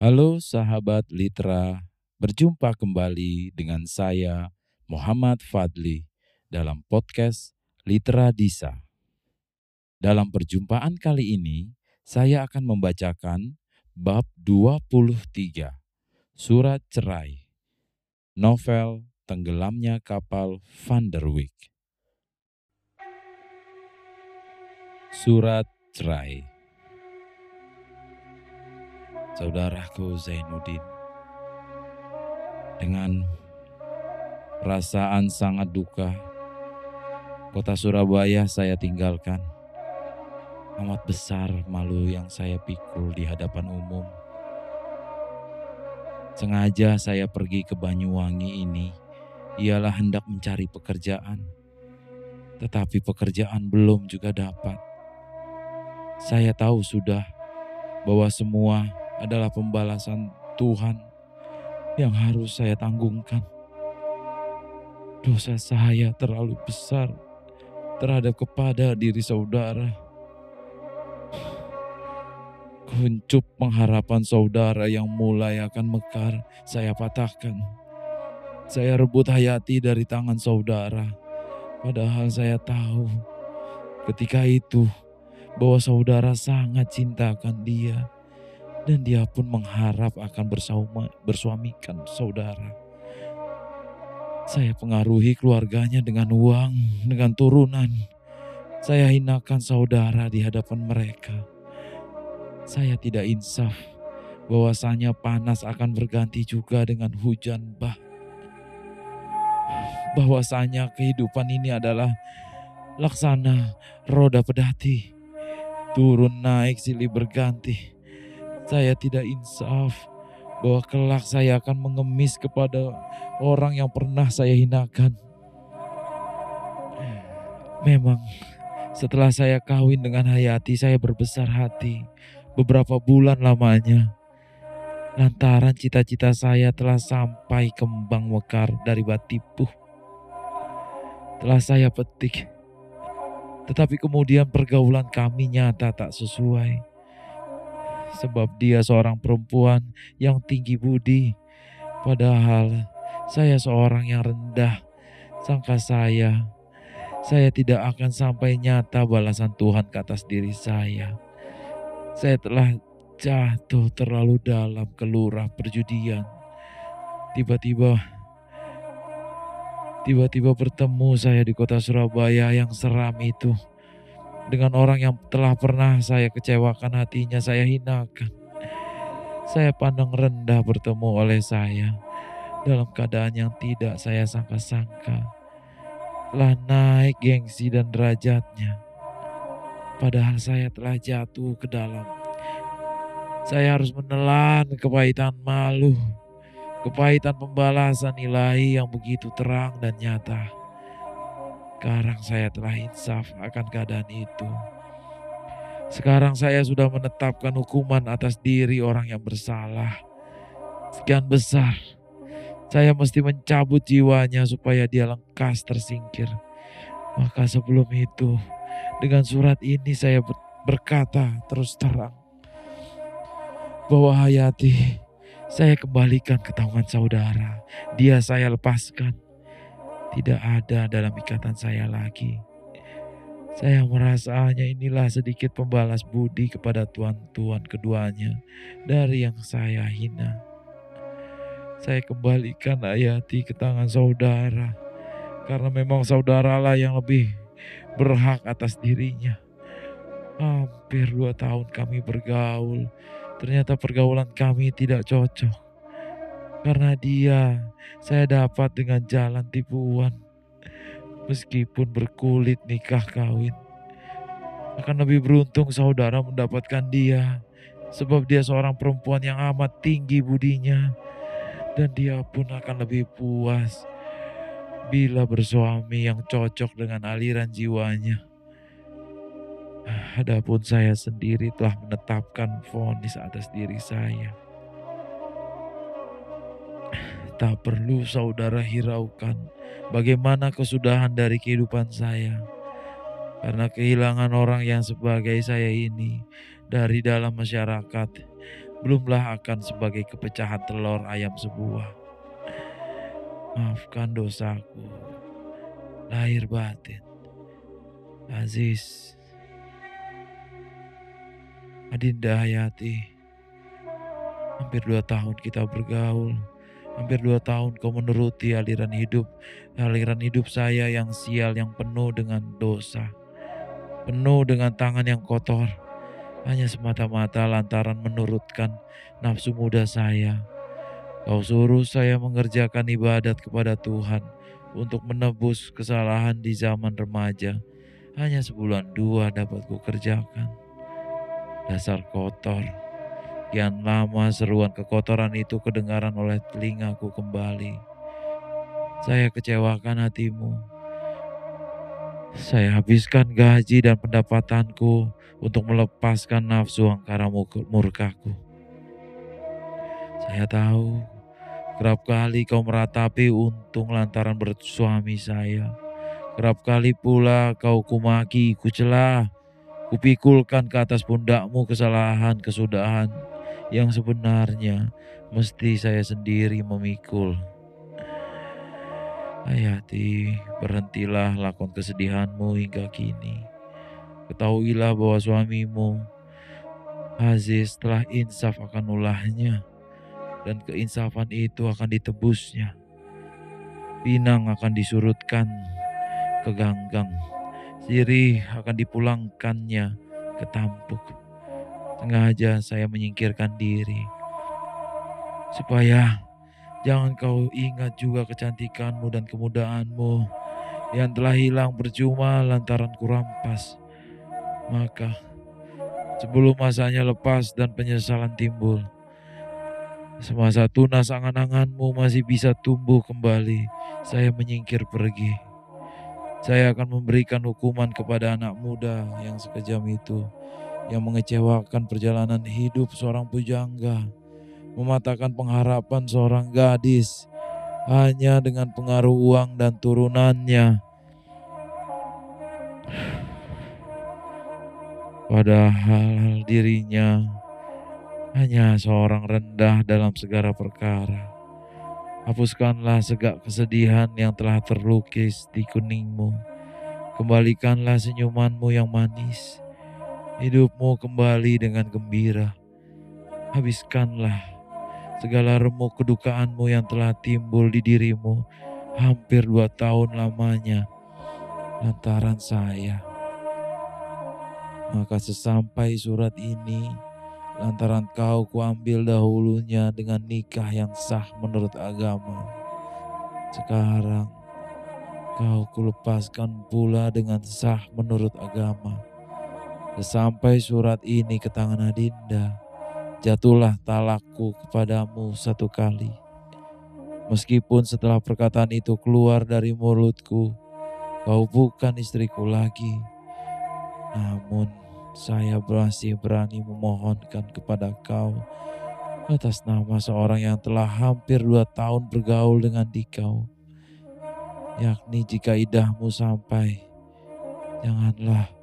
Halo sahabat Litra, berjumpa kembali dengan saya Muhammad Fadli dalam podcast Litra Disa. Dalam perjumpaan kali ini, saya akan membacakan bab 23, Surat Cerai, novel Tenggelamnya Kapal Van der Wijk. Surat Cerai saudaraku Zainuddin. Dengan perasaan sangat duka, kota Surabaya saya tinggalkan. Amat besar malu yang saya pikul di hadapan umum. Sengaja saya pergi ke Banyuwangi ini ialah hendak mencari pekerjaan. Tetapi pekerjaan belum juga dapat. Saya tahu sudah bahwa semua adalah pembalasan Tuhan yang harus saya tanggungkan. Dosa saya terlalu besar terhadap kepada diri saudara. Kuncup pengharapan saudara yang mulai akan mekar, saya patahkan. Saya rebut hayati dari tangan saudara, padahal saya tahu ketika itu bahwa saudara sangat cintakan dia dan dia pun mengharap akan bersauma, bersuamikan saudara. Saya pengaruhi keluarganya dengan uang, dengan turunan. Saya hinakan saudara di hadapan mereka. Saya tidak insaf bahwasanya panas akan berganti juga dengan hujan bah. Bahwasanya kehidupan ini adalah laksana roda pedati. Turun naik silih berganti saya tidak insaf bahwa kelak saya akan mengemis kepada orang yang pernah saya hinakan. Memang setelah saya kawin dengan Hayati, saya berbesar hati beberapa bulan lamanya. Lantaran cita-cita saya telah sampai kembang mekar dari batipuh. Telah saya petik. Tetapi kemudian pergaulan kami nyata tak sesuai sebab dia seorang perempuan yang tinggi budi. Padahal saya seorang yang rendah. Sangka saya, saya tidak akan sampai nyata balasan Tuhan ke atas diri saya. Saya telah jatuh terlalu dalam kelurah perjudian. Tiba-tiba, tiba-tiba bertemu saya di kota Surabaya yang seram itu dengan orang yang telah pernah saya kecewakan hatinya, saya hinakan. Saya pandang rendah bertemu oleh saya dalam keadaan yang tidak saya sangka-sangka. Telah naik gengsi dan derajatnya. Padahal saya telah jatuh ke dalam. Saya harus menelan kepahitan malu, kepahitan pembalasan ilahi yang begitu terang dan nyata. Sekarang saya telah insaf akan keadaan itu. Sekarang saya sudah menetapkan hukuman atas diri orang yang bersalah. Sekian besar. Saya mesti mencabut jiwanya supaya dia lengkas tersingkir. Maka sebelum itu, dengan surat ini saya berkata terus terang bahwa Hayati saya kembalikan ke tangan saudara. Dia saya lepaskan tidak ada dalam ikatan saya lagi. Saya merasa hanya inilah sedikit pembalas budi kepada tuan-tuan keduanya dari yang saya hina. Saya kembalikan Ayati ke tangan saudara karena memang saudaralah yang lebih berhak atas dirinya. Hampir dua tahun kami bergaul, ternyata pergaulan kami tidak cocok. Karena dia, saya dapat dengan jalan tipuan. Meskipun berkulit nikah kawin. Akan lebih beruntung saudara mendapatkan dia. Sebab dia seorang perempuan yang amat tinggi budinya. Dan dia pun akan lebih puas bila bersuami yang cocok dengan aliran jiwanya. Adapun saya sendiri telah menetapkan vonis atas diri saya. Tak perlu saudara hiraukan bagaimana kesudahan dari kehidupan saya. Karena kehilangan orang yang sebagai saya ini dari dalam masyarakat belumlah akan sebagai kepecahan telur ayam sebuah. Maafkan dosaku, lahir batin. Aziz, Adinda Hayati, hampir dua tahun kita bergaul. Hampir dua tahun kau menuruti aliran hidup, aliran hidup saya yang sial, yang penuh dengan dosa, penuh dengan tangan yang kotor, hanya semata-mata lantaran menurutkan nafsu muda saya. Kau suruh saya mengerjakan ibadat kepada Tuhan untuk menebus kesalahan di zaman remaja. Hanya sebulan dua dapat ku kerjakan dasar kotor. Kian lama seruan kekotoran itu kedengaran oleh telingaku kembali. Saya kecewakan hatimu. Saya habiskan gaji dan pendapatanku untuk melepaskan nafsu angkara murkaku. Saya tahu kerap kali kau meratapi untung lantaran bersuami saya. Kerap kali pula kau kumaki, kucelah, Kupikulkan ke atas pundakmu kesalahan kesudahan yang sebenarnya mesti saya sendiri memikul. Hayati, berhentilah lakon kesedihanmu hingga kini. Ketahuilah bahwa suamimu, Aziz telah insaf akan ulahnya dan keinsafan itu akan ditebusnya. Pinang akan disurutkan ke ganggang Sirih akan dipulangkannya ke tampuk. Sengaja saya menyingkirkan diri. Supaya jangan kau ingat juga kecantikanmu dan kemudaanmu yang telah hilang percuma lantaran kurampas. Maka sebelum masanya lepas dan penyesalan timbul, semasa tunas angan-anganmu masih bisa tumbuh kembali, saya menyingkir pergi. Saya akan memberikan hukuman kepada anak muda yang sekejam itu, yang mengecewakan perjalanan hidup seorang pujangga, mematahkan pengharapan seorang gadis hanya dengan pengaruh uang dan turunannya. Padahal dirinya hanya seorang rendah dalam segala perkara. Hapuskanlah segak kesedihan yang telah terlukis di kuningmu. Kembalikanlah senyumanmu yang manis. Hidupmu kembali dengan gembira. Habiskanlah segala remuk kedukaanmu yang telah timbul di dirimu hampir dua tahun lamanya lantaran saya. Maka sesampai surat ini, lantaran kau kuambil dahulunya dengan nikah yang sah menurut agama. Sekarang kau kulepaskan pula dengan sah menurut agama. Sesampai surat ini ke tangan Adinda, jatuhlah talakku kepadamu satu kali. Meskipun setelah perkataan itu keluar dari mulutku, kau bukan istriku lagi. Namun saya masih berani memohonkan kepada kau atas nama seorang yang telah hampir dua tahun bergaul dengan dikau. Yakni jika idahmu sampai, janganlah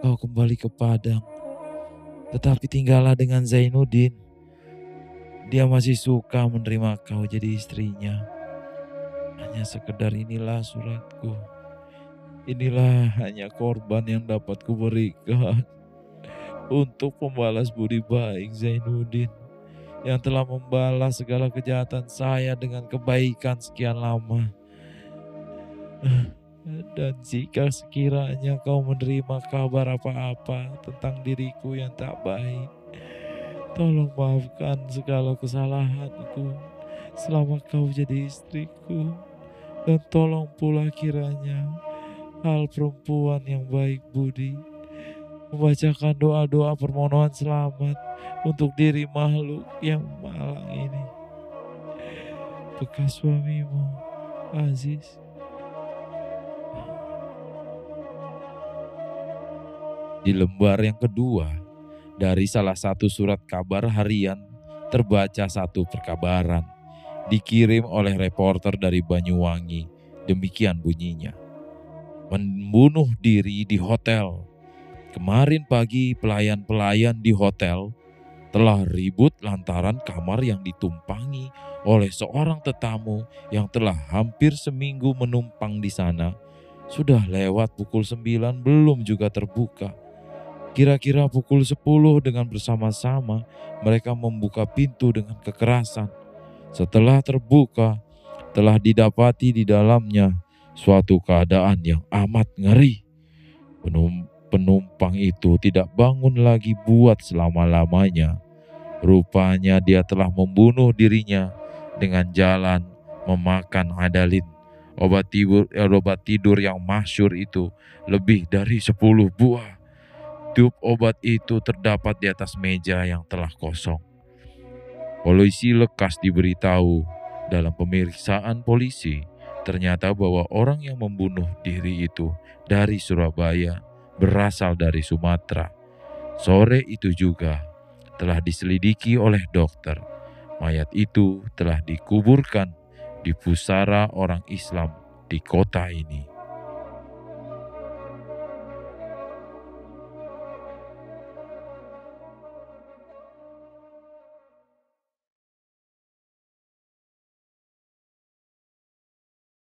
kau kembali ke Padang. Tetapi tinggallah dengan Zainuddin. Dia masih suka menerima kau jadi istrinya. Hanya sekedar inilah suratku. Inilah hanya korban yang dapat kuberikan untuk membalas budi baik Zainuddin yang telah membalas segala kejahatan saya dengan kebaikan sekian lama. Dan jika sekiranya kau menerima kabar apa-apa tentang diriku yang tak baik, tolong maafkan segala kesalahanku selama kau jadi istriku. Dan tolong pula kiranya hal perempuan yang baik budi membacakan doa-doa permohonan selamat untuk diri makhluk yang malang ini. Bekas suamimu, Aziz. Di lembar yang kedua, dari salah satu surat kabar harian terbaca satu perkabaran dikirim oleh reporter dari Banyuwangi. Demikian bunyinya. Membunuh diri di hotel Kemarin pagi pelayan-pelayan di hotel telah ribut lantaran kamar yang ditumpangi oleh seorang tetamu yang telah hampir seminggu menumpang di sana. Sudah lewat pukul 9 belum juga terbuka. Kira-kira pukul 10 dengan bersama-sama mereka membuka pintu dengan kekerasan. Setelah terbuka, telah didapati di dalamnya suatu keadaan yang amat ngeri. Penumpang itu tidak bangun lagi buat selama-lamanya. Rupanya dia telah membunuh dirinya dengan jalan memakan adalin. Obat tidur, eh, obat tidur yang masyur itu lebih dari 10 buah. Tube obat itu terdapat di atas meja yang telah kosong. Polisi lekas diberitahu dalam pemeriksaan polisi, ternyata bahwa orang yang membunuh diri itu dari Surabaya berasal dari Sumatera. Sore itu juga telah diselidiki oleh dokter. Mayat itu telah dikuburkan di pusara orang Islam di kota ini.